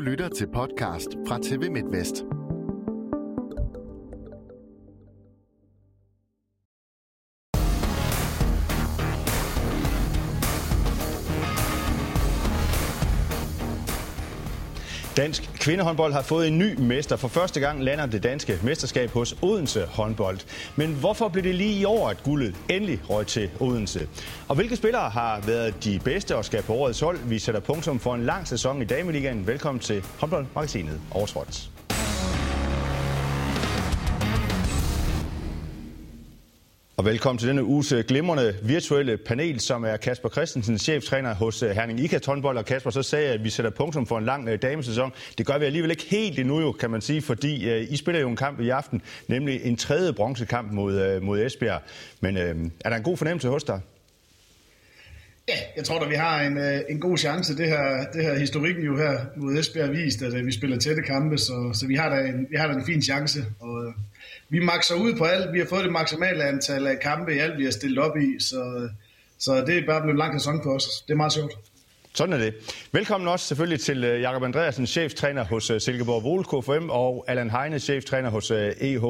Du lytter til podcast fra TV MidtVest. Dansk kvindehåndbold har fået en ny mester. For første gang lander det danske mesterskab hos Odense håndbold. Men hvorfor blev det lige i år, at guldet endelig røg til Odense? Og hvilke spillere har været de bedste og skal på årets hold? Vi sætter punktum for en lang sæson i Dameligaen. Velkommen til håndboldmagasinet Overtrådt. Og velkommen til denne uges øh, glimrende virtuelle panel, som er Kasper Christensen, cheftræner hos øh, Herning Ika håndbold. Og Kasper, så sagde jeg, at vi sætter punktum for en lang øh, damesæson. Det gør vi alligevel ikke helt endnu, jo, kan man sige, fordi I spiller jo en kamp i aften, nemlig en tredje bronzekamp mod, mod Esbjerg. Men øh, er der en god fornemmelse hos dig? Ja, jeg tror da, vi har en, en god chance. Det her, det her historikken jo her mod Esbjerg vist, at vi spiller tætte kampe, så, så vi, har da en, vi har da en fin chance. Og, vi makser ud på alt. Vi har fået det maksimale antal af kampe i alt, vi har stillet op i, så, så det er bare blevet en lang sæson for os. Det er meget sjovt. Sådan er det. Velkommen også selvfølgelig til øh, Jakob Andreasen, cheftræner hos øh, Silkeborg Vol KFM, og Allan Heine, cheftræner hos EH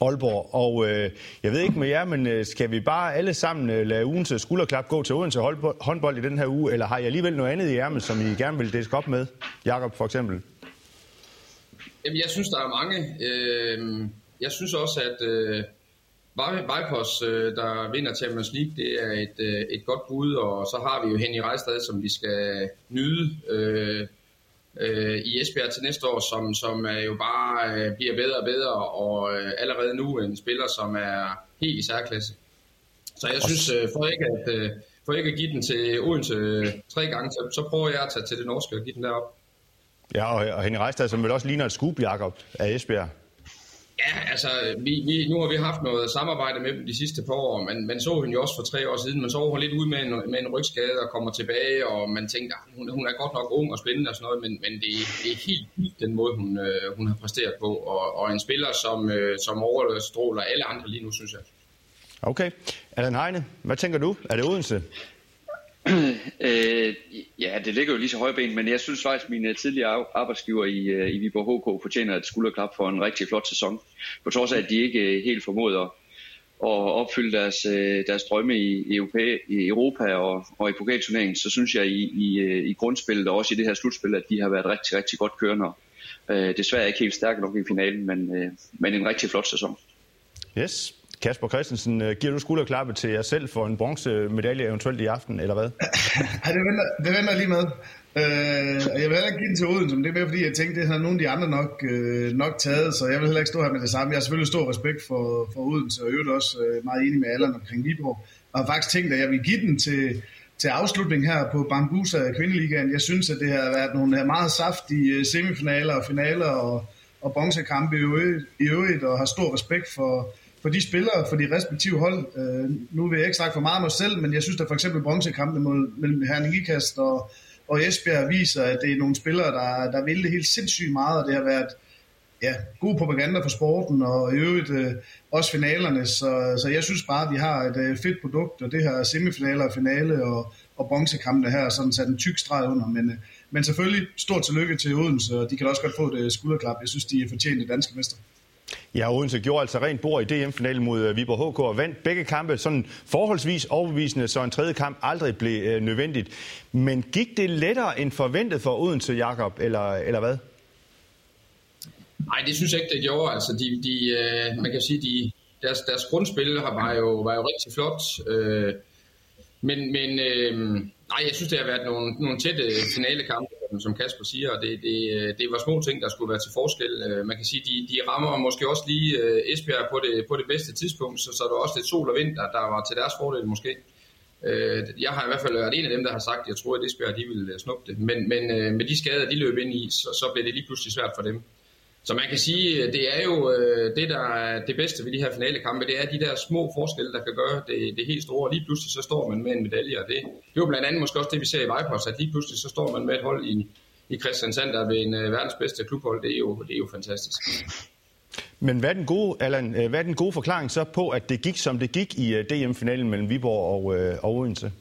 Aalborg. Og øh, jeg ved ikke med jer, men øh, skal vi bare alle sammen øh, lade ugens skulderklap gå til Odense håndbold i den her uge, eller har I alligevel noget andet i ærmet, som I gerne vil diske op med? Jakob for eksempel. Jamen, jeg synes, der er mange. Øh jeg synes også, at øh, Vipers, øh, der vinder Champions League, det er et, øh, et godt bud, og så har vi jo Henny Rejstad, som vi skal nyde øh, øh, i Esbjerg til næste år, som, som er jo bare øh, bliver bedre og bedre, og øh, allerede nu en spiller, som er helt i særklasse. Så jeg synes, øh, for ikke at, øh, for ikke at give den til Odense øh, tre gange, så, så prøver jeg at tage til det norske og give den derop. Ja, og, og Henny Rejstad, som vel også ligner et scoop, Jacob, af Esbjerg. Ja, altså, vi, vi, nu har vi haft noget samarbejde med dem de sidste par år, men man så hende jo også for tre år siden, men så var hun lidt ud med en, med en rygskade og kommer tilbage, og man tænkte, at ah, hun, hun er godt nok ung og spændende og sådan noget, men, men det, det er helt vildt den måde, hun, øh, hun har præsteret på, og, og en spiller, som, øh, som overstråler alle andre lige nu, synes jeg. Okay. Allan Heine, hvad tænker du? Er det Odense? øh, ja, det ligger jo lige så højben, men jeg synes faktisk, at mine øh, tidligere arbejdsgiver i, øh, i Viborg HK fortjener et skulderklap for en rigtig flot sæson. På trods af, at de ikke øh, helt formåede at, at opfylde deres, deres drømme i, i, Europa, i Europa og, og i pokalturneringen, så synes jeg i, i, i grundspillet og også i det her slutspil, at de har været rigtig, rigtig godt kørende. Øh, desværre ikke helt stærke nok i finalen, men, øh, men en rigtig flot sæson. Yes, Kasper Christensen, øh, giver du skulderklappe til jer selv for en bronzemedalje eventuelt i aften, eller hvad? ja, det venter, det venter lige med. Øh, jeg vil heller ikke give den til Odense, men det er mere fordi, jeg tænkte, det har nogle af de andre nok, øh, nok taget, så jeg vil heller ikke stå her med det samme. Jeg har selvfølgelig stor respekt for, for Odense, og øvrigt også øh, meget enig med Allan omkring Viborg. Og har faktisk tænkt, at jeg vil give den til, til afslutning her på Bambusa Kvindeligaen. Jeg synes, at det har været nogle øh, meget saftige øh, semifinaler og finaler og, og bronzekampe i øvrigt, i øvrigt, og har stor respekt for, for de spillere, for de respektive hold. Øh, nu vil jeg ikke snakke for meget om mig selv, men jeg synes, at for eksempel bronzekampene mellem Herning Ikast og, og Esbjerg viser, at det er nogle spillere, der, der vil det helt sindssygt meget, og det har været ja, god propaganda for sporten, og i øvrigt øh, også finalerne, så, så jeg synes bare, at vi har et øh, fedt produkt, og det her semifinaler og finale og, og bronzekampene her, sådan sat en tyk streg under, men, øh, men selvfølgelig stort tillykke til Odense, og de kan også godt få et øh, skulderklap. Jeg synes, de er fortjent det danske mester. Ja, Odense gjorde altså rent bord i DM-finalen mod øh, Viborg HK og vandt begge kampe sådan forholdsvis overbevisende, så en tredje kamp aldrig blev øh, nødvendigt. Men gik det lettere end forventet for Odense, Jakob, eller, eller hvad? Nej, det synes jeg ikke, det gjorde. Altså, de, de, øh, man kan sige, de, deres, deres grundspil var jo, var jo rigtig flot. Øh, men men øh, nej, jeg synes, det har været nogle, nogle tætte finalekampe som Kasper siger, og det, det, øh, det var små ting, der skulle være til forskel. Øh, man kan sige, de, de rammer måske også lige øh, Esbjerg på det, på det bedste tidspunkt, så, så er der også lidt sol og vind, der, der var til deres fordel måske. Jeg har i hvert fald været en af dem, der har sagt, at jeg tror, at Esbjerg de ville snuppe det. Men, men med de skader, de løb ind i, så, så blev det lige pludselig svært for dem. Så man kan sige, det er jo øh, det, der er det bedste ved de her finalekampe, det er de der små forskelle, der kan gøre det, det helt store. Lige pludselig så står man med en medalje, og det, det er jo blandt andet måske også det, vi ser i Vipers, at lige pludselig så står man med et hold i, i Christiansand, der er ved en uh, verdens bedste klubhold. Det er jo, det er jo fantastisk. Men hvad er, den gode, Allan, øh, hvad er den gode forklaring så på, at det gik, som det gik i DM-finalen mellem Viborg og, uh, og Odense?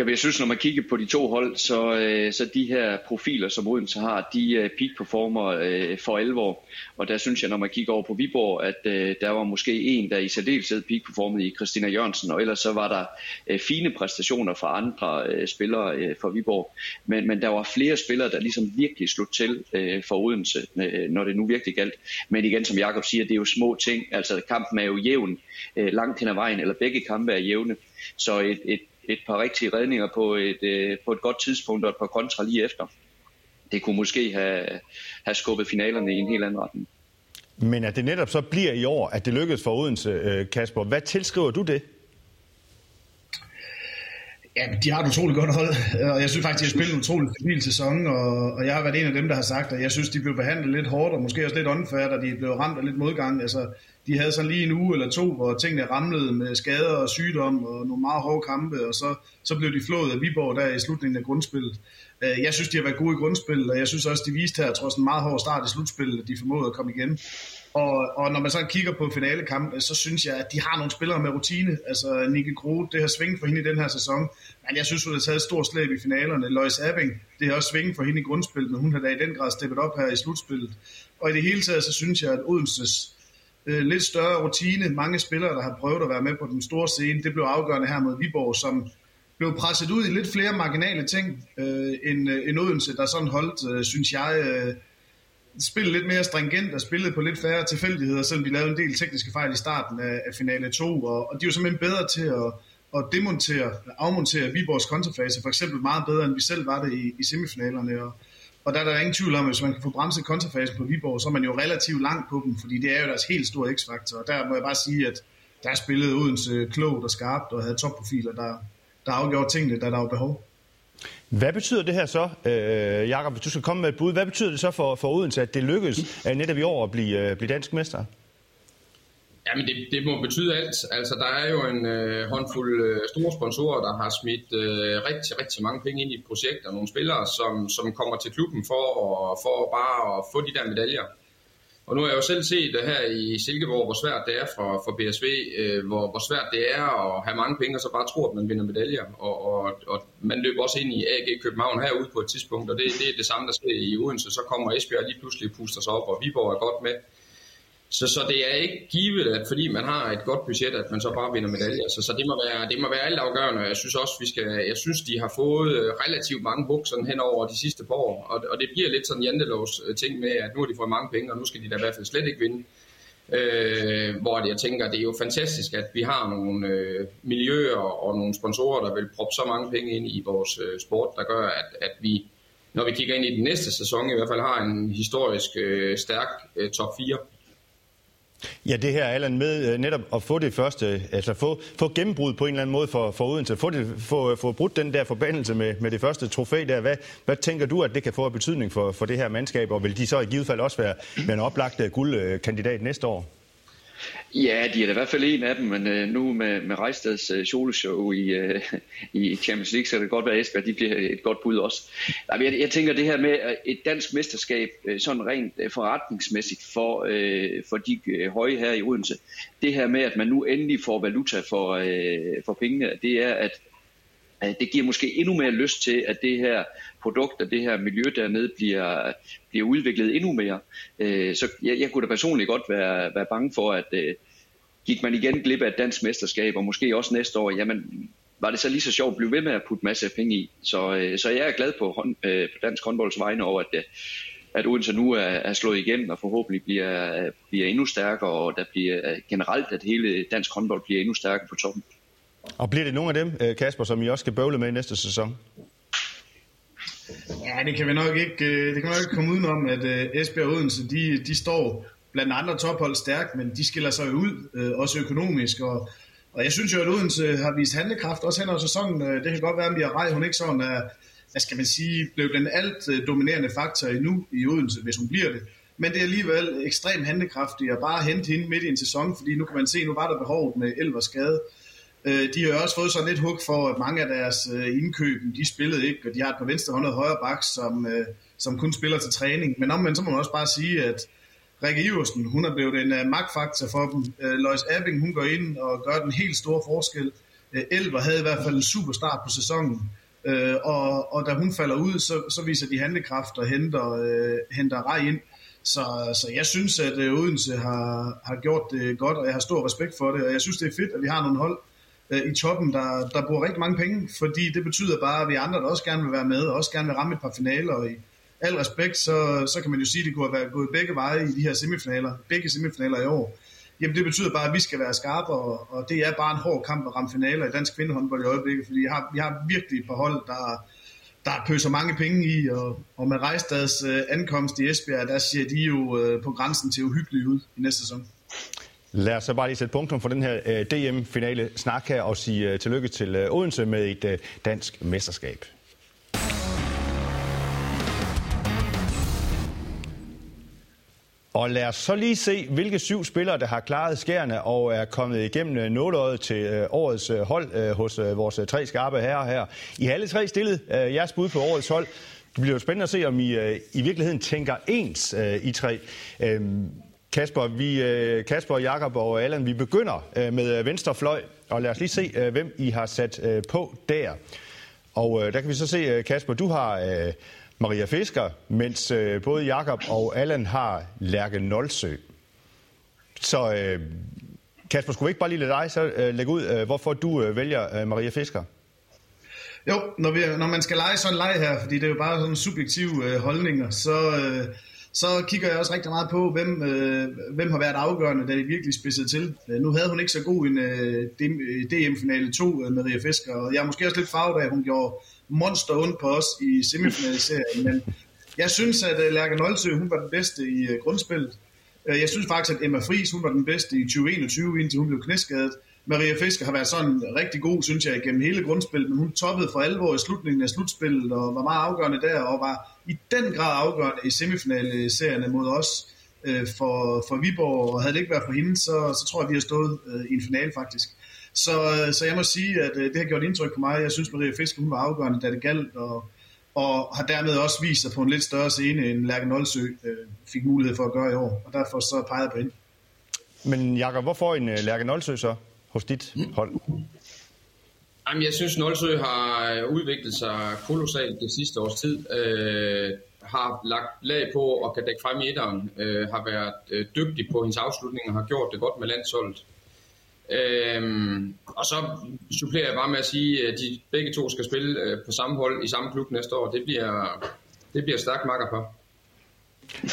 Ja, jeg synes, når man kigger på de to hold, så, øh, så de her profiler, som Odense har, de er peak performer øh, for alvor. Og der synes jeg, når man kigger over på Viborg, at øh, der var måske en, der i særdeleshed peak performede i Christina Jørgensen, og ellers så var der øh, fine præstationer fra andre øh, spillere øh, for Viborg. Men, men der var flere spillere, der ligesom virkelig slog til øh, for Odense, øh, når det nu virkelig galt. Men igen, som Jakob siger, det er jo små ting. Altså kampen er jo jævn øh, langt hen ad vejen, eller begge kampe er jævne. Så et, et et par rigtige redninger på et, øh, på et godt tidspunkt og et par kontra lige efter. Det kunne måske have, have skubbet finalerne i en helt anden retning. Men at det netop så bliver i år, at det lykkedes for Odense, øh, Kasper, hvad tilskriver du det? Ja, de har et utroligt godt hold, og jeg synes faktisk, de har spillet en utrolig stabil sæson, og, og jeg har været en af dem, der har sagt, at jeg synes, de blev behandlet lidt hårdt, og måske også lidt unfair, da de blev ramt af lidt modgang. Altså, de havde sådan lige en uge eller to, hvor tingene ramlede med skader og sygdom og nogle meget hårde kampe, og så, så blev de flået af Viborg der i slutningen af grundspillet. Øh, jeg synes, de har været gode i grundspillet, og jeg synes også, de viste her, trods en meget hård start i slutspillet, at de formåede at komme igen. Og, og når man så kigger på finalekampen, øh, så synes jeg, at de har nogle spillere med rutine. Altså Nicky Groth, det har svinget for hende i den her sæson. Men jeg synes, hun har taget et stort slæb i finalerne. Lois Abing, det har også svinget for hende i grundspillet, men hun har da i den grad steppet op her i slutspillet. Og i det hele taget, så synes jeg, at Odenses øh, lidt større rutine, mange spillere, der har prøvet at være med på den store scene, det blev afgørende her mod Viborg, som blev presset ud i lidt flere marginale ting øh, end, øh, end Odense, der sådan holdt, øh, synes jeg, øh, spillet lidt mere stringent og spillet på lidt færre tilfældigheder, selvom de lavede en del tekniske fejl i starten af, af finale 2, og, og de var simpelthen bedre til at, at demontere, afmontere Viborgs kontrafase, for eksempel meget bedre, end vi selv var det i, i semifinalerne, og, og der er der ingen tvivl om, at hvis man kan få bremset kontrafasen på Viborg, så er man jo relativt langt på dem, fordi det er jo deres helt store x-faktor. Og der må jeg bare sige, at der spillede Odense klogt og skarpt og havde topprofiler, der, der afgjorde tingene, da der var behov. Hvad betyder det her så, øh, Jakob, hvis du skal komme med et bud, hvad betyder det så for, for Odense, at det lykkedes at netop i år at blive, øh, blive dansk mester? Jamen det, det må betyde alt. Altså der er jo en øh, håndfuld øh, store sponsorer, der har smidt øh, rigtig, rigtig mange penge ind i et projekt, og nogle spillere, som, som kommer til klubben for, og, for bare at få de der medaljer. Og nu har jeg jo selv set det her i Silkeborg, hvor svært det er for, for BSV, øh, hvor, hvor svært det er at have mange penge, og så bare tro, at man vinder medaljer. Og, og, og man løber også ind i AG København herude på et tidspunkt, og det, det er det samme, der sker i Odense. Så kommer Esbjerg lige pludselig puster sig op, og Viborg er godt med. Så, så det er ikke givet, at fordi man har et godt budget, at man så bare vinder medaljer. Så, så det, må være, det må være alt afgørende. Jeg synes også, vi skal, jeg synes, de har fået øh, relativt mange bukser hen over de sidste par år. Og, og det bliver lidt sådan jantelovs øh, ting med, at nu har de fået mange penge, og nu skal de da i hvert fald slet ikke vinde. Øh, hvor jeg tænker, det er jo fantastisk, at vi har nogle øh, miljøer og nogle sponsorer, der vil proppe så mange penge ind i vores øh, sport, der gør, at, at vi, når vi kigger ind i den næste sæson, i hvert fald har en historisk øh, stærk øh, top 4. Ja, det her, Allan, med øh, netop at få det første, øh, altså få, få gennembrud på en eller anden måde for, for Odense, få, det, få, øh, få brudt den der forbandelse med, med det første trofæ der. Hvad, hvad tænker du, at det kan få af betydning for, for det her mandskab, og vil de så i givet fald også være være en oplagt guldkandidat næste år? Ja, de er da i hvert fald en af dem, men øh, nu med, med Rejstads øh, soloshow i, øh, i Champions League, så kan det godt være, at Esbjerg de bliver et godt bud også. Jeg, jeg tænker det her med et dansk mesterskab, øh, sådan rent øh, forretningsmæssigt for, øh, for de øh, høje her i Odense, det her med, at man nu endelig får valuta for, øh, for pengene, det er, at det giver måske endnu mere lyst til, at det her produkt og det her miljø dernede bliver, bliver udviklet endnu mere. Øh, så jeg, jeg kunne da personligt godt være, være bange for, at øh, gik man igen glip af et dansk mesterskab, og måske også næste år, jamen var det så lige så sjovt at blive ved med at putte masser af penge i. Så, øh, så jeg er glad på, hånd, på dansk håndbolds vegne over, at, at Odense nu er, er slået igen, og forhåbentlig bliver, bliver endnu stærkere, og der bliver generelt, at hele dansk håndbold bliver endnu stærkere på toppen. Og bliver det nogle af dem, øh, Kasper, som I også skal bøvle med i næste sæson? Ja, det kan vi nok ikke, øh, det kan nok ikke komme udenom, at øh, Esbjerg og Odense, de, de står blandt andre tophold stærkt, men de skiller sig ud, også økonomisk, og, og jeg synes jo, at Odense har vist handlekraft, også hen over sæsonen. Det kan godt være, at Mia Rej, hun ikke sådan er, hvad skal man sige, blev den alt dominerende faktor endnu i Odense, hvis hun bliver det. Men det er alligevel ekstremt handlekraftigt at bare hente hende midt i en sæson, fordi nu kan man se, nu var der behovet med Elvers skade. Øh, Øh, de har også fået sådan lidt hug for, at mange af deres øh, indkøb, de spillede ikke, og de har et par venstre højre bak, som, øh, som kun spiller til træning. Men omvendt så må man også bare sige, at Rikke Iversen, hun er blevet en øh, magtfaktor for dem. Øh, Lois Abing, hun går ind og gør den helt store forskel. Elver havde i hvert fald en super start på sæsonen, øh, og, og da hun falder ud, så, så viser de handlekraft og henter, øh, henter rej ind. Så, så jeg synes, at Odense har, har gjort det godt, og jeg har stor respekt for det, og jeg synes, det er fedt, at vi har nogle hold øh, i toppen, der, der bruger rigtig mange penge, fordi det betyder bare, at vi andre, der også gerne vil være med, og også gerne vil ramme et par finaler, og i al respekt, så, så kan man jo sige, at det kunne have været gået begge veje i de her semifinaler, begge semifinaler i år. Jamen det betyder bare, at vi skal være skarpe, og, og det er bare en hård kamp at ramme finaler i dansk kvindehåndbold i øjeblikket, fordi vi har, vi har virkelig et par hold, der, der pøser mange penge i, og, og med Rejstads øh, ankomst i Esbjerg, der ser de jo øh, på grænsen til uhyggeligt ud i næste sæson. Lad os så bare lige sætte punktum for den her øh, DM-finale snak her og sige øh, tillykke til øh, Odense med et øh, dansk mesterskab. Og lad os så lige se, hvilke syv spillere, der har klaret skærene og er kommet igennem øh, nåløjet til øh, årets øh, hold hos vores tre skarpe herrer her. I har alle tre stillet jeres bud på årets hold. Det bliver jo spændende at se, om I i virkeligheden tænker ens, I tre. Øhm, Kasper, vi, øh, Kasper, Jakob og Allan, vi begynder øh, med øh, venstre fløj, og lad os lige se, hvem I har sat på der. Og der kan vi så se, Kasper, du har Maria Fisker, mens både Jakob og Allan har Lærke Nolsø. Så Kasper, skulle vi ikke bare lige lade dig så lægge ud, hvorfor du vælger Maria Fisker? Jo, når, vi, når man skal lege sådan en leg her, fordi det er jo bare sådan subjektive øh, holdninger, så, øh, så kigger jeg også rigtig meget på, hvem, øh, hvem har været afgørende, da de virkelig spidsede til. Øh, nu havde hun ikke så god en øh, DM-finale øh, 2, øh, Maria Fisker, og jeg er måske også lidt farvet af, at hun gjorde monster ondt på os i semifinaliserien, men jeg synes, at øh, Lærke Nolsø, hun var den bedste i øh, grundspillet. Øh, jeg synes faktisk, at Emma Friis, hun var den bedste i 2021, indtil hun blev knæskadet. Maria Fisker har været sådan rigtig god, synes jeg, gennem hele grundspillet, men hun toppede for alvor i slutningen af slutspillet og var meget afgørende der, og var i den grad afgørende i semifinalserierne mod os øh, for, for Viborg, og havde det ikke været for hende, så, så tror jeg, vi har stået øh, i en finale faktisk. Så, øh, så jeg må sige, at øh, det har gjort indtryk på mig. Jeg synes, Maria Fisker hun var afgørende, da det galt, og, og har dermed også vist sig på en lidt større scene, end Lærke Nolsø øh, fik mulighed for at gøre i år. Og derfor så peger jeg på hende. Men Jakob, hvorfor en øh, Lærke Nolsø så hos dit hold? Jamen, jeg synes, Nolsø har udviklet sig kolossalt det sidste års tid. Øh, har lagt lag på og kan dække frem i etteren. Øh, har været øh, dygtig på hendes afslutninger, har gjort det godt med landsholdet. Øhm, og så supplerer jeg bare med at sige, at de begge to skal spille øh, på samme hold i samme klub næste år. Det bliver, det bliver stærkt makker på.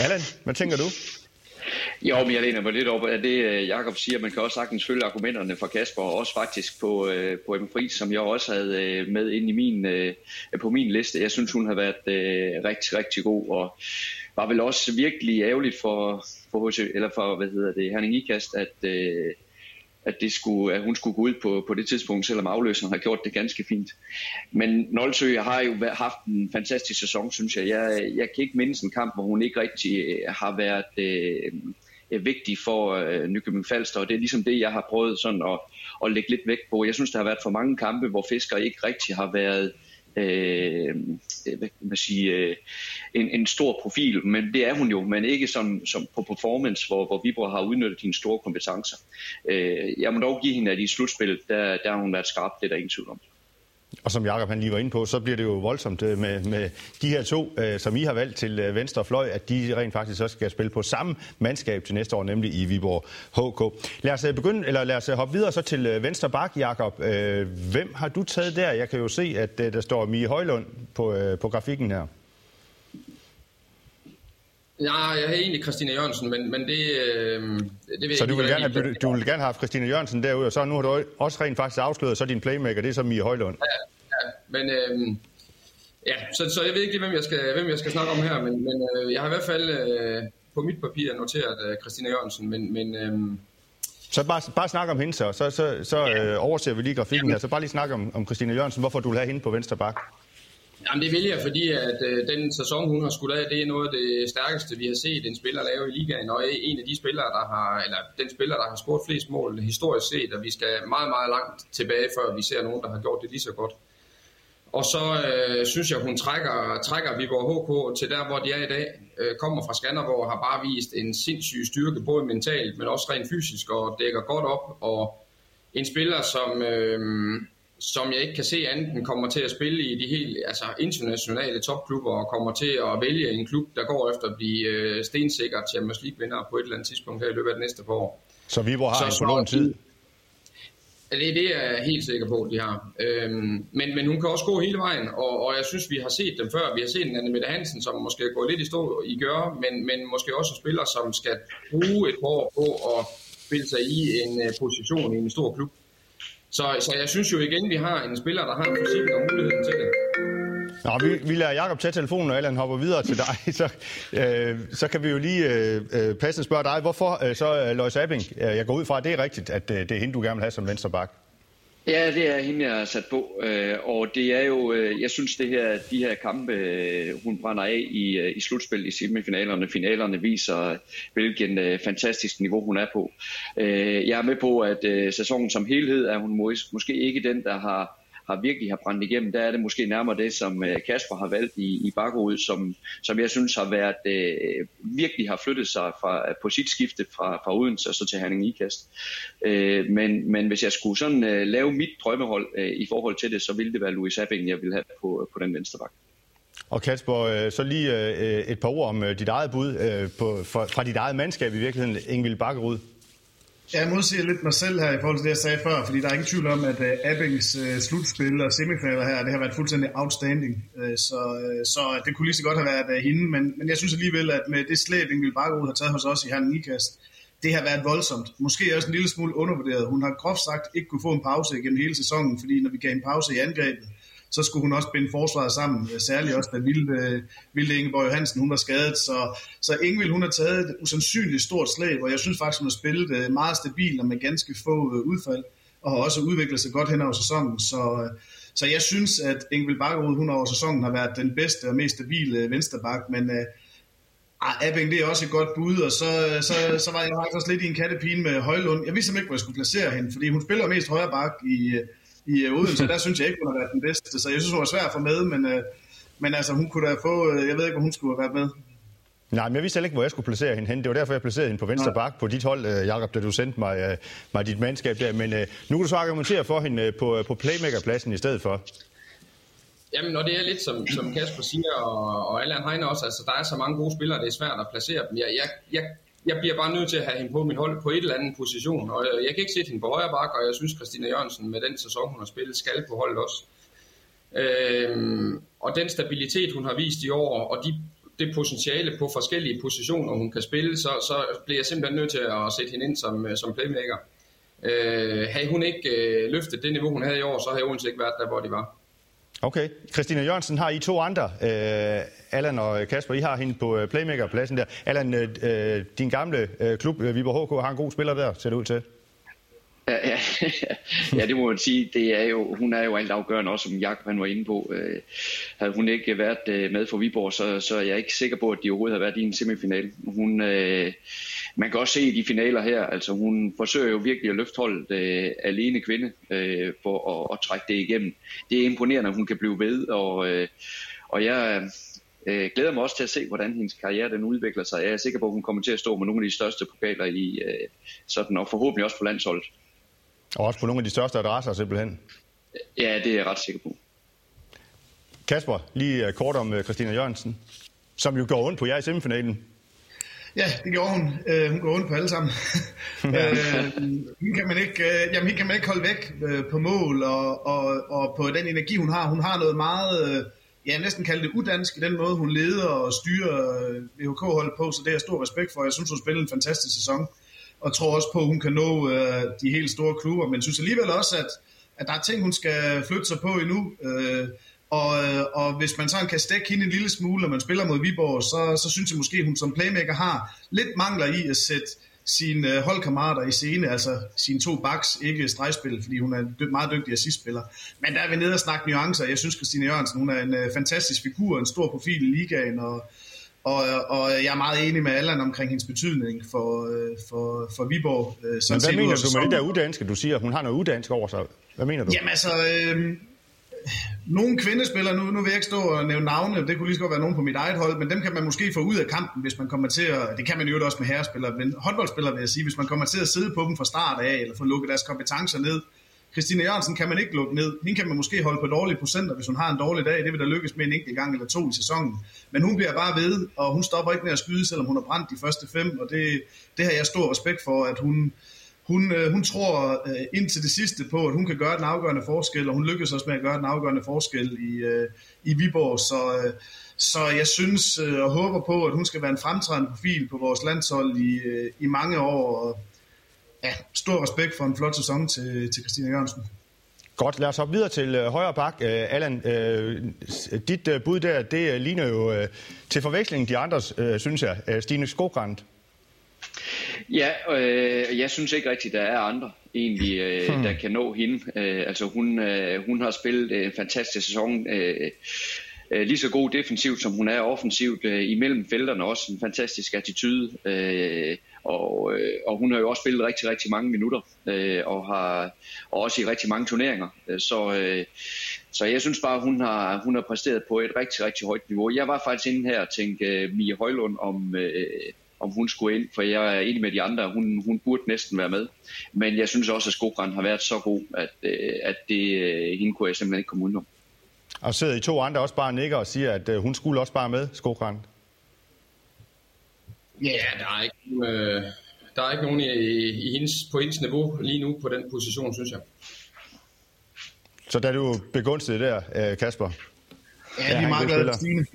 Allan, hvad tænker du? Jo, men jeg læner mig lidt op af det, øh, Jakob siger. Man kan også sagtens følge argumenterne fra Kasper, og også faktisk på, øh, på Emma Friis, som jeg også havde øh, med ind i min, på min liste. Jeg synes, hun har været rigtig, rigtig god, og var vel også virkelig ærgerligt for, for, HC, eller for hvad hedder det, Herning Ikast, at, at, det skulle, at hun skulle gå ud på, på det tidspunkt, selvom afløseren har gjort det ganske fint. Men Nolsø har jo haft en fantastisk sæson, synes jeg. Jeg, jeg kan ikke mindes en kamp, hvor hun ikke rigtig øh, har været øh, øh, vigtig for øh, Nykøbing Falster, og det er ligesom det, jeg har prøvet sådan at, at lægge lidt vægt på. Jeg synes, der har været for mange kampe, hvor fiskere ikke rigtig har været øh, Øh, øh, hvad kan man sige, øh, en, en stor profil, men det er hun jo, men ikke som, som på performance, hvor, hvor Vibro har udnyttet dine store kompetencer. Øh, jeg må dog give hende, at i slutspillet, der, der har hun været skarp, det er der ingen tvivl om. Og som Jakob han lige var inde på, så bliver det jo voldsomt øh, med, med de her to, øh, som I har valgt til øh, venstre fløj, at de rent faktisk også skal spille på samme mandskab til næste år, nemlig i Viborg HK. Lad os øh, begynde, eller lad os hoppe videre så til venstre bak, Jakob. Hvem har du taget der? Jeg kan jo se, at der står Mie Højlund på, på grafikken her. Ja, jeg har egentlig Christina Jørgensen, men, men det, øh, det vil Så du vil, gerne have, du vil gerne have Christina Jørgensen derude, og så nu har du også rent faktisk afsløret, så din playmaker, det er så Mie Højlund. Ja, ja men øh, ja, så, så jeg ved ikke lige, hvem jeg skal, hvem jeg skal snakke om her, men, men øh, jeg har i hvert fald øh, på mit papir noteret øh, Christina Jørgensen, men, men øh, så bare, bare snak om hende så, så, så, så øh, overser vi lige grafikken her, så bare lige snak om, om Christina Jørgensen, hvorfor du vil have hende på venstre bak. Jamen det vil jeg, fordi at øh, den sæson, hun har skudt af, det er noget af det stærkeste, vi har set en spiller lave i ligaen, og en af de spillere, der har, eller den spiller, der har scoret flest mål historisk set, og vi skal meget, meget langt tilbage, før vi ser nogen, der har gjort det lige så godt. Og så øh, synes jeg, hun trækker, trækker Viborg HK til der, hvor de er i dag. Øh, kommer fra Skanderborg og har bare vist en sindssyg styrke, både mentalt, men også rent fysisk, og dækker godt op, og en spiller, som, øh, som jeg ikke kan se andet end kommer til at spille i de helt altså internationale topklubber og kommer til at vælge en klub, der går efter at blive øh, stensikker Champions League-vinder på et eller andet tidspunkt her i løbet af det næste par år. Så Viborg har så, en på tid? Det, det er jeg helt sikker på, at de har. Øhm, men, men hun kan også gå hele vejen, og, og jeg synes, vi har set dem før. Vi har set en Mette Hansen, som måske går lidt i stå i gør, men, men måske også spiller, som skal bruge et år på at spille sig i en uh, position i en stor klub. Så, så jeg synes jo igen, vi har en spiller, der har en fysik og muligheden til det. Nå, vi, vi lader Jacob tage telefonen, og Allan hopper videre til dig. Så, øh, så kan vi jo lige øh, øh, passende spørge dig, hvorfor øh, så øh, Lois Abing? Øh, jeg går ud fra, at det er rigtigt, at øh, det er hende, du gerne vil have som venstreback. Ja, det er hende, jeg har sat på. Øh, og det er jo, øh, jeg synes, det her, de her kampe, øh, hun brænder af i, i slutspil i semifinalerne, finalerne viser, hvilken fantastisk niveau hun er på. Jeg er med på, at sæsonen som helhed er hun måske ikke den, der har har virkelig har brændt igennem, der er det måske nærmere det, som øh, Kasper har valgt i, i Bakkerud, som, som jeg synes har været øh, virkelig har flyttet sig fra, øh, på sit skifte fra, fra Odense og så til Herning Ikast. Øh, men, men hvis jeg skulle sådan øh, lave mit drømmehold øh, i forhold til det, så ville det være Louis Abing, jeg ville have på, på den venstre bak. Og Kasper, øh, så lige et par ord om dit eget bud på, fra dit eget mandskab i virkeligheden, Ingvild Bakkerud. Jeg modsiger lidt mig selv her i forhold til det, jeg sagde før, fordi der er ingen tvivl om, at øh, uh, Abings uh, øh, slutspil og semifinaler her, det har været fuldstændig outstanding. Uh, så, uh, så det kunne lige så godt have været uh, hende, men, men jeg synes alligevel, at med det slæb, Ingrid Bakkerud har taget hos os i Herren Nikast, det har været voldsomt. Måske også en lille smule undervurderet. Hun har groft sagt ikke kunne få en pause igennem hele sæsonen, fordi når vi gav en pause i angrebet, så skulle hun også binde forsvaret sammen, øh, særligt også da Vilde, øh, Vilde Ingeborg Johansen hun var skadet. Så, så Ingevild hun har taget et usandsynligt stort slag, og jeg synes faktisk, hun har spillet øh, meget stabilt og med ganske få udfald, og har også udviklet sig godt hen over sæsonen. Så, så jeg synes, at Ingevild Bakkerud hun over sæsonen har været den bedste og mest stabile vensterbak, men Ah, Abing, det er også et godt bud, og så, så, så var jeg faktisk også lidt i en kattepine med Højlund. Jeg vidste ikke, hvor jeg skulle placere hende, fordi hun spiller mest højre bak i, i øh, Odense, der synes jeg ikke, hun har været den bedste, så jeg synes, hun var svær at få med, men, øh, men altså, hun kunne da få, øh, jeg ved ikke, hvor hun skulle have været med. Nej, men jeg vidste ikke, hvor jeg skulle placere hende hen. Det var derfor, jeg placerede hende på venstre bak på dit hold, Jakob, da du sendte mig, mig dit mandskab der. Men nu kan du så argumentere for hende på, på playmakerpladsen i stedet for. Jamen, når det er lidt som, som Kasper siger, og, og Allan Heine også, altså der er så mange gode spillere, det er svært at placere dem. Jeg, jeg, jeg jeg bliver bare nødt til at have hende på min hold på et eller andet position, og øh, jeg kan ikke sætte hende på højre bak, og jeg synes, Christina Jørgensen med den sæson, hun har spillet, skal på holdet også. Øhm, og den stabilitet, hun har vist i år, og de, det potentiale på forskellige positioner, hun kan spille, så, så bliver jeg simpelthen nødt til at sætte hende ind som, øh, som playmaker. Øh, havde hun ikke øh, løftet det niveau, hun havde i år, så havde Odense ikke været der, hvor de var. Okay. Christina Jørgensen har I to andre, Øh, Allan og Kasper. I har hende på øh, playmakerpladsen der. Allan, øh, øh, din gamle øh, klub, øh, Viborg HK, har en god spiller der, ser det ud til. Ja, ja, ja, det må man sige. Det er jo, hun er jo alt afgørende, også som Jakob han var inde på. Øh, havde hun ikke været øh, med for Viborg, så, så er jeg ikke sikker på, at de overhovedet har været i en semifinal. Hun, øh, man kan også se i de finaler her, altså hun forsøger jo virkelig at løfte holdet øh, alene kvinde øh, for at, at trække det igennem. Det er imponerende, at hun kan blive ved, og, øh, og jeg øh, glæder mig også til at se, hvordan hendes karriere den udvikler sig. Jeg er sikker på, at hun kommer til at stå med nogle af de største pokaler i øh, sådan, og forhåbentlig også på landsholdet. Og også på nogle af de største adresser simpelthen. Ja, det er jeg ret sikker på. Kasper, lige øh, kort om øh, Christina Jørgensen, som jo går rundt på jer i semifinalen. Ja, det gjorde hun. Uh, hun går rundt på alle sammen. uh, hende, kan man ikke, uh, jamen, hende kan man ikke holde væk uh, på mål, og, og, og på den energi, hun har. Hun har noget meget, uh, ja, næsten kalde det udansk i den måde, hun leder og styrer uh, VHK-holdet på, så det er jeg stor respekt for. Jeg synes, hun spiller en fantastisk sæson og tror også på, at hun kan nå øh, de helt store klubber, men synes alligevel også, at, at der er ting, hun skal flytte sig på endnu. Øh, og, og hvis man sådan kan stikke hende en lille smule, når man spiller mod Viborg, så, så synes jeg måske, at hun som playmaker har lidt mangler i at sætte sine øh, holdkammerater i scene, altså sine to backs, ikke stregspil, fordi hun er en meget dygtig assistspiller. Men der er vi nede og snakke nuancer. Jeg synes, Christine Jørgensen, hun er en uh, fantastisk figur, en stor profil i ligaen, og, og, og jeg er meget enig med Allan omkring hendes betydning for, øh, for, for Viborg. Øh, Men hvad mener du med det der uddanske, du siger? Hun har noget uddansk over sig. Hvad mener du? Jamen altså, øh, nogle kvindespillere, nu, nu vil jeg ikke stå og nævne navne, det kunne lige så godt være nogen på mit eget hold, men dem kan man måske få ud af kampen, hvis man kommer til at, det kan man jo også med herrespillere, men håndboldspillere vil jeg sige, hvis man kommer til at sidde på dem fra start af, eller få lukket deres kompetencer ned. Christine Jørgensen kan man ikke lukke ned. Hende kan man måske holde på dårlige procenter, hvis hun har en dårlig dag. Det vil der lykkes med en enkelt gang eller to i sæsonen. Men hun bliver bare ved, og hun stopper ikke med at skyde, selvom hun har brændt de første fem, og det, det har jeg stor respekt for, at hun, hun, øh, hun tror øh, indtil det sidste på, at hun kan gøre den afgørende forskel, og hun lykkes også med at gøre den afgørende forskel i, øh, i Viborg. Så, øh, så jeg synes øh, og håber på, at hun skal være en fremtrædende profil på vores landshold i, øh, i mange år. Og, ja, stor respekt for en flot sæson til, til Christina Jørgensen. Godt, lad os hoppe videre til øh, højre bak. Øh, Allan, øh, dit øh, bud der, det øh, ligner jo øh, til forveksling de andres, øh, synes jeg. Øh, Stine Skogrand. Ja, øh, jeg synes ikke rigtigt, der er andre egentlig, øh, hmm. der kan nå hende. Øh, altså hun, øh, hun har spillet en fantastisk sæson. Øh, øh, lige så god defensivt, som hun er offensivt. Øh, imellem felterne også en fantastisk attitude. Øh, og, øh, og hun har jo også spillet rigtig, rigtig mange minutter. Øh, og har og også i rigtig mange turneringer. Øh, så, øh, så jeg synes bare, hun har, hun har præsteret på et rigtig, rigtig højt niveau. Jeg var faktisk inde her og tænkte øh, Mia Højlund om... Øh, om hun skulle ind, for jeg er enig med de andre, hun, hun burde næsten være med. Men jeg synes også, at Skogran har været så god, at, øh, at det, øh, hende kunne jeg simpelthen ikke komme udenom. Og sidder I to andre også bare nikker og siger, at øh, hun skulle også bare med, Skogran? Ja, der er ikke, øh, der er ikke nogen i, i hendes, på hendes niveau lige nu på den position, synes jeg. Så der er du begunstiget der, Kasper? Ja, vi er meget glade for Stine.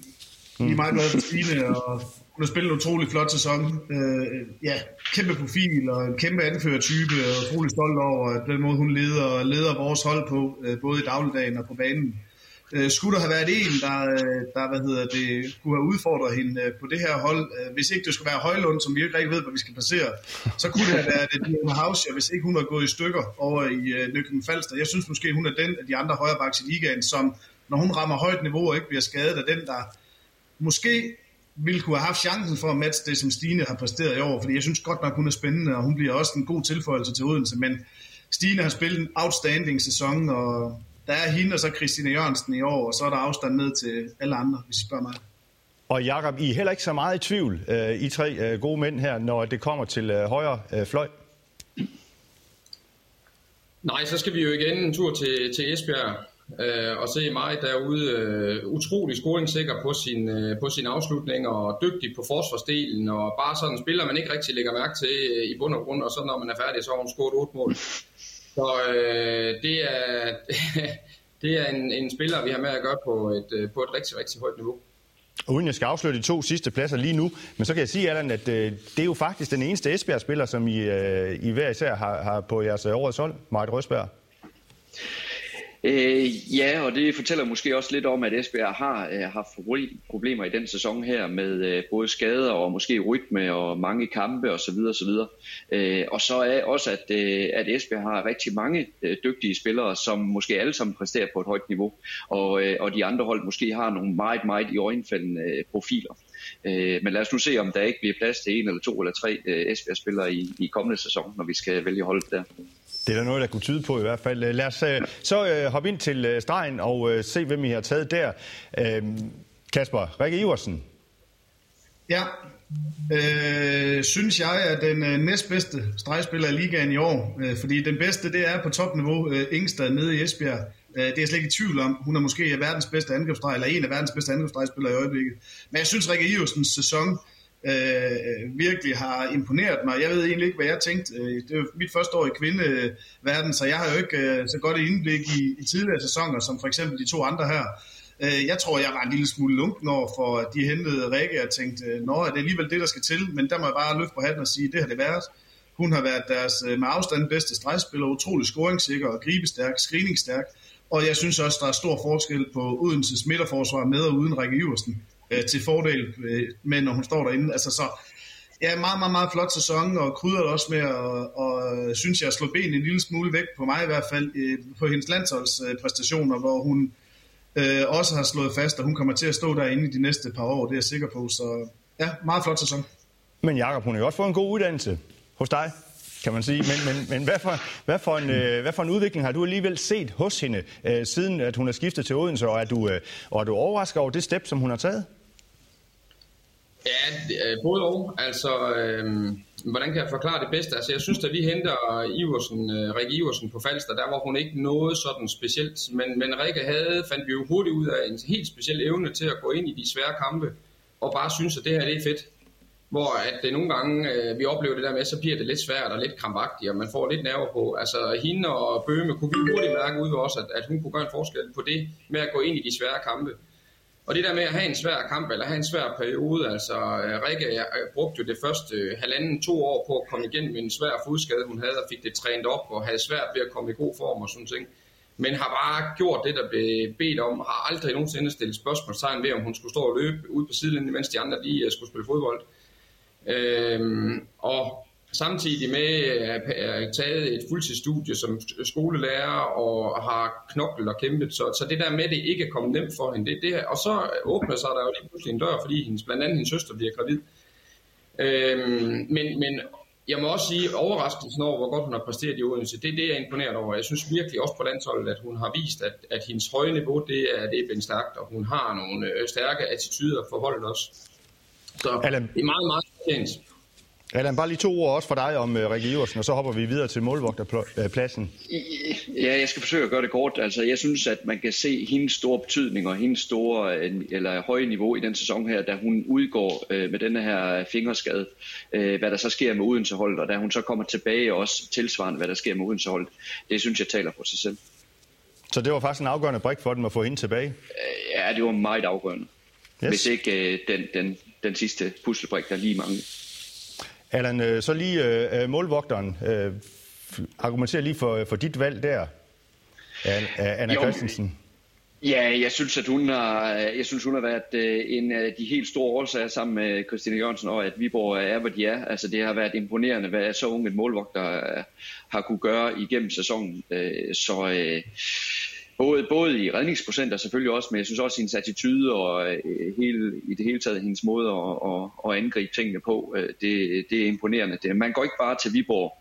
Vi er meget glade for Stine, og hun har spillet en utrolig flot sæson. Øh, ja, kæmpe profil og en kæmpe anførertype, og utrolig stolt over at den måde, hun leder, leder vores hold på, øh, både i dagligdagen og på banen. Øh, skulle der have været en, der, øh, der hvad hedder det, kunne have udfordret hende øh, på det her hold, øh, hvis ikke det skulle være Højlund, som vi ikke rigtig ved, hvor vi skal placere, så kunne det have været øh, Diana House, hvis ikke hun var gået i stykker over i øh, Falster. Jeg synes måske, hun er den af de andre højrebacks i ligaen, som når hun rammer højt niveau og ikke bliver skadet, er den, der måske ville kunne have haft chancen for at matche det, som Stine har præsteret i år, fordi jeg synes godt nok, hun er spændende, og hun bliver også en god tilføjelse til Odense, men Stine har spillet en outstanding sæson, og der er hende og så Christine Jørgensen i år, og så er der afstand ned til alle andre, hvis I spørger mig. Og Jakob, I er heller ikke så meget i tvivl, uh, I tre uh, gode mænd her, når det kommer til uh, højre fløj? Nej, så skal vi jo igen en tur til, til Esbjerg, øh, og se mig derude øh, utrolig scoringssikker på sin, øh, på sin afslutning og dygtig på forsvarsdelen og bare sådan en spiller, man ikke rigtig lægger mærke til øh, i bund og grund, og så når man er færdig, så har hun scoret otte mål. Så øh, det er, det er en, en spiller, vi har med at gøre på et, øh, på et rigtig, rigtig højt niveau. Uden jeg skal afsløre de to sidste pladser lige nu, men så kan jeg sige, Allan, at øh, det er jo faktisk den eneste Esbjerg-spiller, som I, øh, I hver især har, har på jeres øh, årets hold, Marit Røsberg. Øh, ja, og det fortæller måske også lidt om, at Esbjerg har øh, haft problemer i den sæson her med øh, både skader og måske rytme og mange kampe osv. osv. Øh, og så er også, at, øh, at Esbjerg har rigtig mange øh, dygtige spillere, som måske alle sammen præsterer på et højt niveau, og, øh, og de andre hold måske har nogle meget, meget i øjenfaldende øh, profiler. Øh, men lad os nu se, om der ikke bliver plads til en eller to eller tre øh, Esbjerg-spillere i, i kommende sæson, når vi skal vælge holdet der. Det er der noget, der kunne tyde på i hvert fald. Øh, lad os øh, så øh, hoppe ind til øh, stregen og øh, se, hvem I har taget der. Øh, Kasper, Rikke Iversen. Ja, øh, synes jeg er den øh, næstbedste stregspiller i ligaen i år. Øh, fordi den bedste, det er på topniveau øh, Ingstad nede i Esbjerg. Øh, det er jeg slet ikke i tvivl om. Hun er måske verdens bedste angrebsstreg, eller en af verdens bedste angrebsstregspillere i øjeblikket. Men jeg synes, Rikke Iversens sæson øh, virkelig har imponeret mig. Jeg ved egentlig ikke, hvad jeg tænkte. Øh, det er mit første år i kvindeverden, så jeg har jo ikke øh, så godt et indblik i, i tidligere sæsoner, som for eksempel de to andre her. Øh, jeg tror, jeg var en lille smule lunken over for, at de hentede Rikke og tænkte, øh, nå, er det alligevel det, der skal til? Men der må jeg bare løfte på hatten og sige, det har det været. Hun har været deres øh, med afstand bedste stregspiller, utrolig scoringssikker og gribestærk, screeningstærk. Og jeg synes også, der er stor forskel på Odenses midterforsvar med og uden Rikke Iversen øh, til fordel øh, med, når hun står derinde. Altså så, ja, meget, meget, meget flot sæson, og krydder også med, og, og synes jeg, slå ben en lille smule væk på mig i hvert fald, øh, på hendes landsholdspræstationer, øh, hvor hun øh, også har slået fast, at hun kommer til at stå derinde i de næste par år, det er jeg sikker på. Så ja, meget flot sæson. Men Jakob, hun har jo også fået en god uddannelse hos dig. kan man sige. Men, men, men hvad, for, hvad, for en, øh, hvad for en udvikling har du alligevel set hos hende, øh, siden at hun har skiftet til Odense, og er du, øh, og er du overrasket over det step, som hun har taget? Ja, øh, både og. Altså, øh, hvordan kan jeg forklare det bedst? Altså, jeg synes, at vi henter Iversen, øh, Rikke Iversen på Falster, der var hun ikke noget sådan specielt. Men, men Rikke havde, fandt vi jo hurtigt ud af en helt speciel evne til at gå ind i de svære kampe, og bare synes, at det her det er fedt. Hvor at det nogle gange, øh, vi oplever det der med, så bliver det lidt svært og lidt krampagtigt, og man får lidt nerver på. Altså, hende og Bøme kunne vi hurtigt mærke ud ved os, at, at hun kunne gøre en forskel på det med at gå ind i de svære kampe. Og det der med at have en svær kamp, eller have en svær periode, altså øh, Rikke jeg øh, brugte jo det første øh, halvanden, to år på at komme igennem en svær fodskade, hun havde, og fik det trænet op, og havde svært ved at komme i god form og sådan ting. Men har bare gjort det, der blev bedt om, har aldrig nogensinde stillet spørgsmålstegn ved, om hun skulle stå og løbe ude på sidelinjen, mens de andre lige skulle spille fodbold. Øhm, og samtidig med at taget et fuldtidsstudie som skolelærer og har knoklet og kæmpet. Så, så det der med, at det ikke er kommet nemt for hende, det, det, og så åbner sig der jo lige pludselig en dør, fordi hendes, blandt andet hendes søster bliver gravid. Øhm, men, men jeg må også sige, overraskelsen over, hvor godt hun har præsteret i Odense, det er det, jeg er imponeret over. Jeg synes virkelig også på landsholdet, at hun har vist, at, at hendes høje niveau, det er, det er stærkt, og hun har nogle øh, stærke attityder for holdet også. Så Alan. det er meget, meget fortjent. Allan, bare lige to ord også for dig om uh, Rikke Iversen, og så hopper vi videre til målvogterpladsen. Ja, jeg skal forsøge at gøre det kort. Altså, jeg synes, at man kan se hendes store betydning og hendes store øh, eller høje niveau i den sæson her, da hun udgår uh, med denne her fingerskade, uh, hvad der så sker med Odenseholdet, og da hun så kommer tilbage også tilsvarende, hvad der sker med Odenseholdet. Det synes jeg taler for sig selv. Så det var faktisk en afgørende brik for dem at få hende tilbage? Ja, det var meget afgørende. Yes. Hvis ikke den, den, den sidste puslebrik, der lige mange. Allan, øh, så lige øh, øh, målvogteren. Øh, argumenterer lige for, for dit valg der, Anna jo, Christensen. Ja, jeg synes, at hun har, jeg synes, hun har været en af de helt store årsager sammen med Christine Jørgensen, og at Viborg er, hvad de er. Altså, det har været imponerende, hvad så unge målvogter har kunne gøre igennem sæsonen. Så både, både i redningsprocenter selvfølgelig også, men jeg synes også hendes attitude og øh, hele, i det hele taget hendes måde at, at, at angribe tingene på, øh, det, det er imponerende. Det, man går ikke bare til Viborg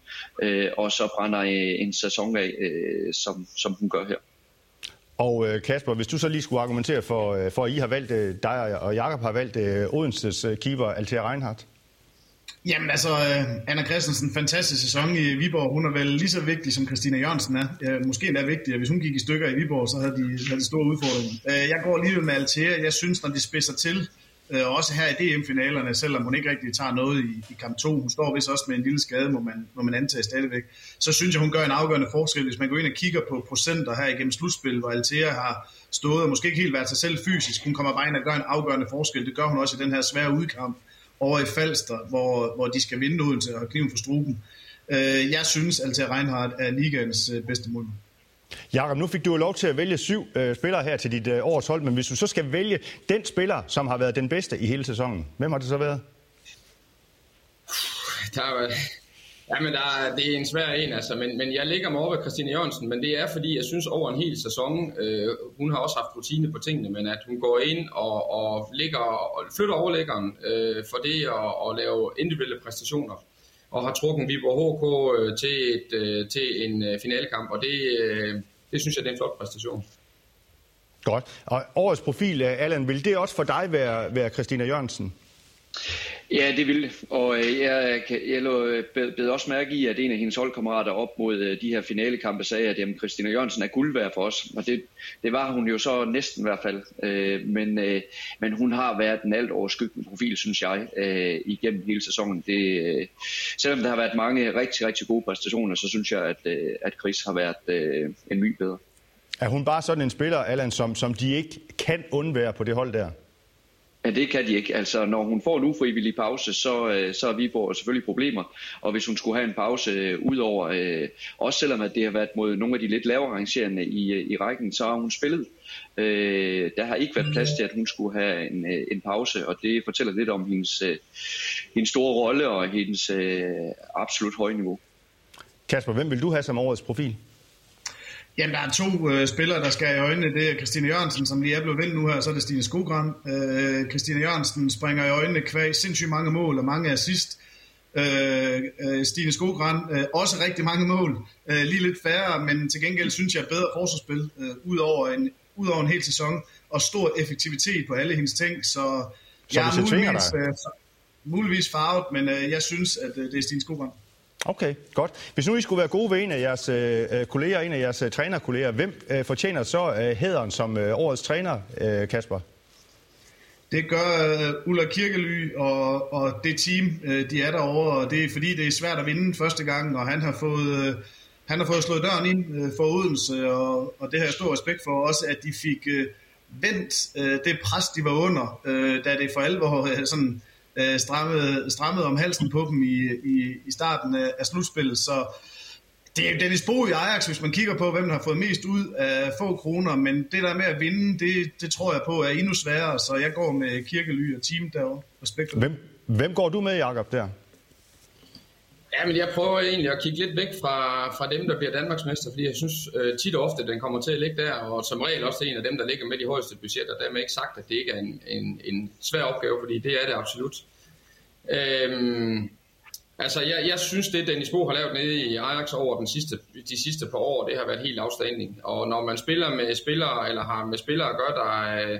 øh, og så brænder øh, en sæson af, øh, som, som hun gør her. Og øh, Kasper, hvis du så lige skulle argumentere for, øh, for at I har valgt, øh, dig og Jakob har valgt Odenses keeper, Altea Reinhardt. Jamen altså, øh, Anna Christensen, fantastisk sæson i Viborg. Hun er vel lige så vigtig, som Christina Jørgensen er. Ja, måske endda vigtigere. Hvis hun gik i stykker i Viborg, så havde de, havde de store udfordringer. Øh, jeg går lige med Altea. Jeg synes, når de spidser til, øh, også her i DM-finalerne, selvom hun ikke rigtig tager noget i, i kamp 2, hun står vist også med en lille skade, må man, må man antage stadigvæk, så synes jeg, hun gør en afgørende forskel. Hvis man går ind og kigger på procenter her igennem slutspil, hvor Altea har stået og måske ikke helt været sig selv fysisk, hun kommer bare ind og gør en afgørende forskel. Det gør hun også i den her svære udkamp over i Falster, hvor, hvor de skal vinde ud til at kniven for struben. Øh, jeg synes, Altair Reinhardt er ligaens øh, bedste mål. Jakob, nu fik du jo lov til at vælge syv øh, spillere her til dit øh, års hold, men hvis du så skal vælge den spiller, som har været den bedste i hele sæsonen, hvem har det så været? Der er, Jamen, der er, det er en svær en, altså, men, men jeg ligger mig over ved Christine Jørgensen, men det er, fordi jeg synes over en hel sæson, øh, hun har også haft rutine på tingene, men at hun går ind og, og, ligger, og flytter overlæggeren øh, for det og, og lave individuelle præstationer, og har trukket Viborg HK øh, til, et, øh, til en øh, finalekamp, og det, øh, det synes jeg, det er en flot præstation. Godt. Og årets profil, øh, Allan, vil det også for dig være, være Christina Jørgensen? Ja, det ville Og øh, jeg, jeg øh, bed også mærke i, at en af hendes holdkammerater op mod øh, de her finalekampe sagde, at jamen, Christina Jørgensen er guld værd for os. Og det, det var hun jo så næsten i hvert fald. Men, men hun har været en alt overskyggende profil, synes jeg, igennem hele sæsonen. Det, selvom der har været mange rigtig, rigtig gode præstationer, så synes jeg, at, at Chris har været en my bedre. Er hun bare sådan en spiller, Allan, som, som de ikke kan undvære på det hold der? Men det kan de ikke. Altså, når hun får en ufrivillig pause, så, øh, så er Viborg selvfølgelig problemer. Og hvis hun skulle have en pause øh, udover, øh, også selvom at det har været mod nogle af de lidt lavere rangerende i, øh, i rækken, så har hun spillet. Øh, der har ikke været plads til, at hun skulle have en, øh, en pause, og det fortæller lidt om hendes, øh, hendes store rolle og hendes øh, absolut høje niveau. Kasper, hvem vil du have som årets profil? Jamen, der er to øh, spillere, der skal i øjnene. Det er Christine Jørgensen, som lige er blevet vendt nu her, og så er det Stine Skogran. Øh, Christine Jørgensen springer i øjnene kvæg sindssygt mange mål og mange assist. Øh, øh, Stine Skogran, øh, også rigtig mange mål, øh, lige lidt færre, men til gengæld synes jeg bedre forsvarsspil øh, ud, over en, ud over en hel sæson, og stor effektivitet på alle hendes ting, så, så jeg er muligvis, øh, muligvis farvet, men øh, jeg synes, at øh, det er Stine Skogran. Okay, godt. Hvis nu I skulle være gode ved en af jeres øh, øh, kolleger, en af jeres øh, trænerkolleger, hvem øh, fortjener så øh, hæderen som øh, årets træner, øh, Kasper? Det gør øh, Ulla Kirkely og, og det team, øh, de er derovre, og det er fordi, det er svært at vinde første gang, og han har fået, Øh, han har fået slået døren ind øh, for Odense, og, og det har jeg stor respekt for også, at de fik øh, vendt øh, det pres, de var under, øh, da det for alvor øh, sådan, uh, strammede, strammede om halsen på dem i, i, i starten af, af slutspillet, så det er Dennis Bo i Ajax, hvis man kigger på, hvem der har fået mest ud af få kroner, men det der med at vinde, det, det tror jeg på er endnu sværere, så jeg går med Kirkely og team derovre. Respekt hvem, hvem går du med, Jakob, der? Ja, men jeg prøver egentlig at kigge lidt væk fra, fra dem, der bliver Danmarksmester, fordi jeg synes øh, tit og ofte, at den kommer til at ligge der, og som regel også en af dem, der ligger med de højeste budgetter. Dermed ikke sagt, at det ikke er en, en, en svær opgave, fordi det er det absolut. Øhm, Altså, jeg, jeg synes, det Dennis Bo har lavet nede i Ajax over den sidste, de sidste par år, det har været helt afstanding. Og når man spiller med spillere, eller har med spillere at gøre, der øh,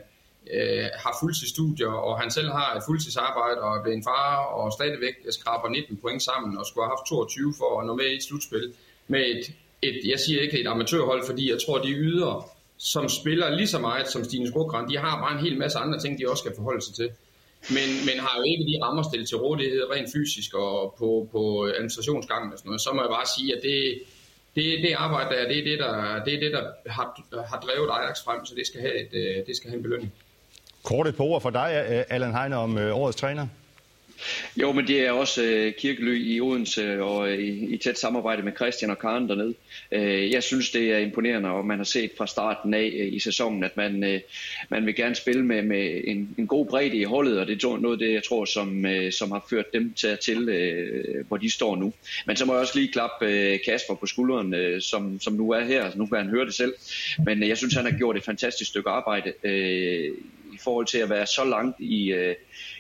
Øh, har fuldtidsstudier, og han selv har et fuldtidsarbejde og er blevet en far, og stadigvæk skraber 19 point sammen, og skulle have haft 22 for at nå med i et slutspil med et, et, jeg siger ikke et amatørhold, fordi jeg tror, de yder, som spiller lige så meget som Stine Skogrand, de har bare en hel masse andre ting, de også skal forholde sig til. Men, men har jo ikke de rammer stillet til rådighed rent fysisk og på, på administrationsgangen og sådan noget, så må jeg bare sige, at det, det, det arbejde der, det er det, der, det, er det, der har, har drevet Ajax frem, så det skal have, et, øh, det skal have en belønning. Kort et par ord for dig, Allan Heine, om øh, årets træner. Jo, men det er også øh, Kirkelø i Odense og øh, i, i tæt samarbejde med Christian og Karen dernede. Øh, jeg synes, det er imponerende, og man har set fra starten af øh, i sæsonen, at man, øh, man vil gerne spille med, med en, en god bredde i holdet, og det er noget det, jeg tror, som, øh, som har ført dem til, til øh, hvor de står nu. Men så må jeg også lige klappe øh, Kasper på skulderen, øh, som, som nu er her, nu kan han høre det selv. Men øh, jeg synes, han har gjort et fantastisk stykke arbejde øh, forhold til at være så langt i... Øh,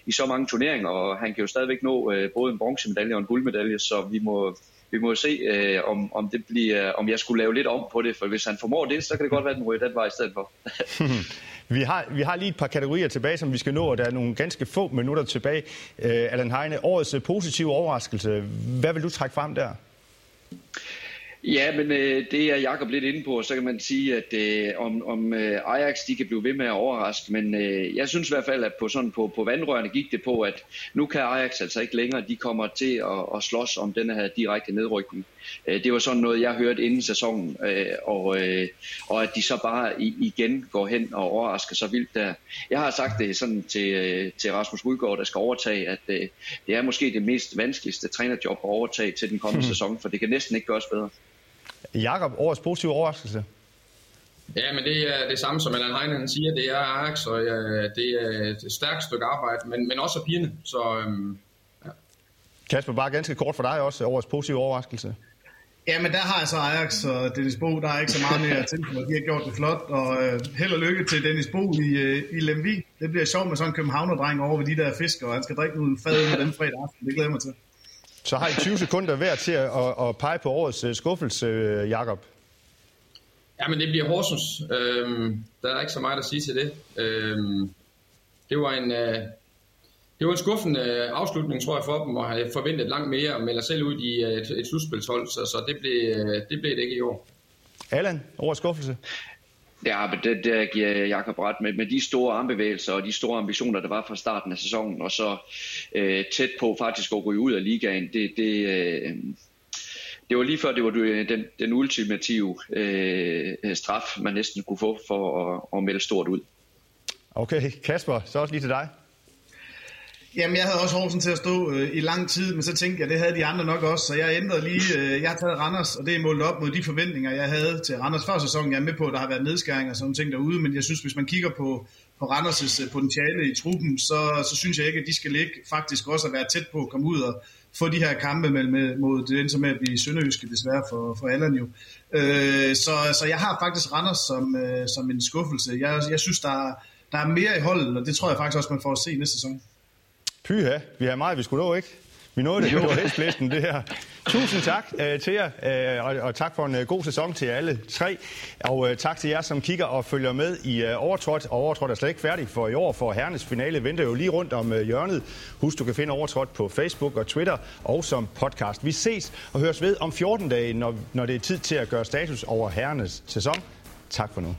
i så mange turneringer, og han kan jo stadigvæk nå øh, både en bronzemedalje og en guldmedalje, så vi må, vi må se, øh, om, om, det bliver, om jeg skulle lave lidt om på det, for hvis han formår det, så kan det godt være, at den ryger den vej i stedet for. vi, har, vi har lige et par kategorier tilbage, som vi skal nå, og der er nogle ganske få minutter tilbage. Øh, Allan Heine, årets positive overraskelse, hvad vil du trække frem der? Ja, men øh, det er Jakob lidt inde på, så kan man sige, at øh, om, om øh, Ajax de kan blive ved med at overraske, men øh, jeg synes i hvert fald, at på, sådan, på, på vandrørene gik det på, at nu kan Ajax altså ikke længere, de kommer til at, at slås om den her direkte nedrykning. Øh, det var sådan noget, jeg hørte inden sæsonen, øh, og, øh, og at de så bare i, igen går hen og overrasker så vildt der. Jeg har sagt det sådan til, øh, til Rasmus Udgaard, der skal overtage, at øh, det er måske det mest vanskeligste trænerjob at overtage til den kommende sæson, for det kan næsten ikke gøres bedre. Jakob, årets positive overraskelse? Ja, men det er det samme, som Allan Heine siger. Det er Ajax, og ja, det er et stærkt stykke arbejde, men, men også pigerne. Så, øhm, ja. Kasper, bare ganske kort for dig også, årets positive overraskelse. Ja, men der har jeg så Ajax og Dennis Bo, der er ikke så meget mere til, for de har gjort det flot, og øh, held og lykke til Dennis Bo i, øh, i Lemvi. Det bliver sjovt med sådan en københavnerdreng over ved de der fisk, og han skal drikke ud fad med den fredag aften. Det glæder jeg mig til. Så har I 20 sekunder hver til at, at, at pege på årets uh, skuffelse, uh, Jakob. Ja, men det bliver Horsens. Øhm, der er ikke så meget at sige til det. Øhm, det var en... Uh, det var en skuffende afslutning, tror jeg, for dem, og har forventet langt mere og melder selv ud i et, et slutspilshold, så, så det, blev, det blev det ikke i år. Allan, over skuffelse? Ja, men det, det giver Jakob ret med, med de store armbevægelser og de store ambitioner, der var fra starten af sæsonen, og så øh, tæt på faktisk at ryge ud af ligaen, det, det, øh, det var lige før, det var den, den ultimative øh, straf, man næsten kunne få for at, at melde stort ud. Okay, Kasper, så også lige til dig. Jamen, jeg havde også Horsen til at stå øh, i lang tid, men så tænkte jeg, det havde de andre nok også, så jeg ændrede lige, øh, jeg har taget Randers, og det er målt op mod de forventninger, jeg havde til Randers før sæsonen. Jeg er med på, at der har været nedskæringer og sådan ting derude, men jeg synes, hvis man kigger på, på Randers' øh, potentiale i truppen, så, så synes jeg ikke, at de skal ligge faktisk også at være tæt på at komme ud og få de her kampe med, med, mod det endte med at blive sønderjyske, desværre for, for Allan jo. Øh, så, så jeg har faktisk Randers som, øh, som en skuffelse. Jeg, jeg synes, der, der er mere i holdet, og det tror jeg faktisk også, man får at se næste sæson. Pyha, vi har meget, vi skulle nå, ikke? Vi nåede det. Det var hæstlisten, det her. Tusind tak øh, til jer, øh, og, og tak for en øh, god sæson til alle tre. Og øh, tak til jer, som kigger og følger med i øh, Overtrådt. Og Overtrådt er slet ikke færdig for i år, for herrenes finale venter jo lige rundt om øh, hjørnet. Husk, du kan finde Overtrådt på Facebook og Twitter og som podcast. Vi ses og høres ved om 14 dage, når, når det er tid til at gøre status over herrenes sæson. Tak for nu.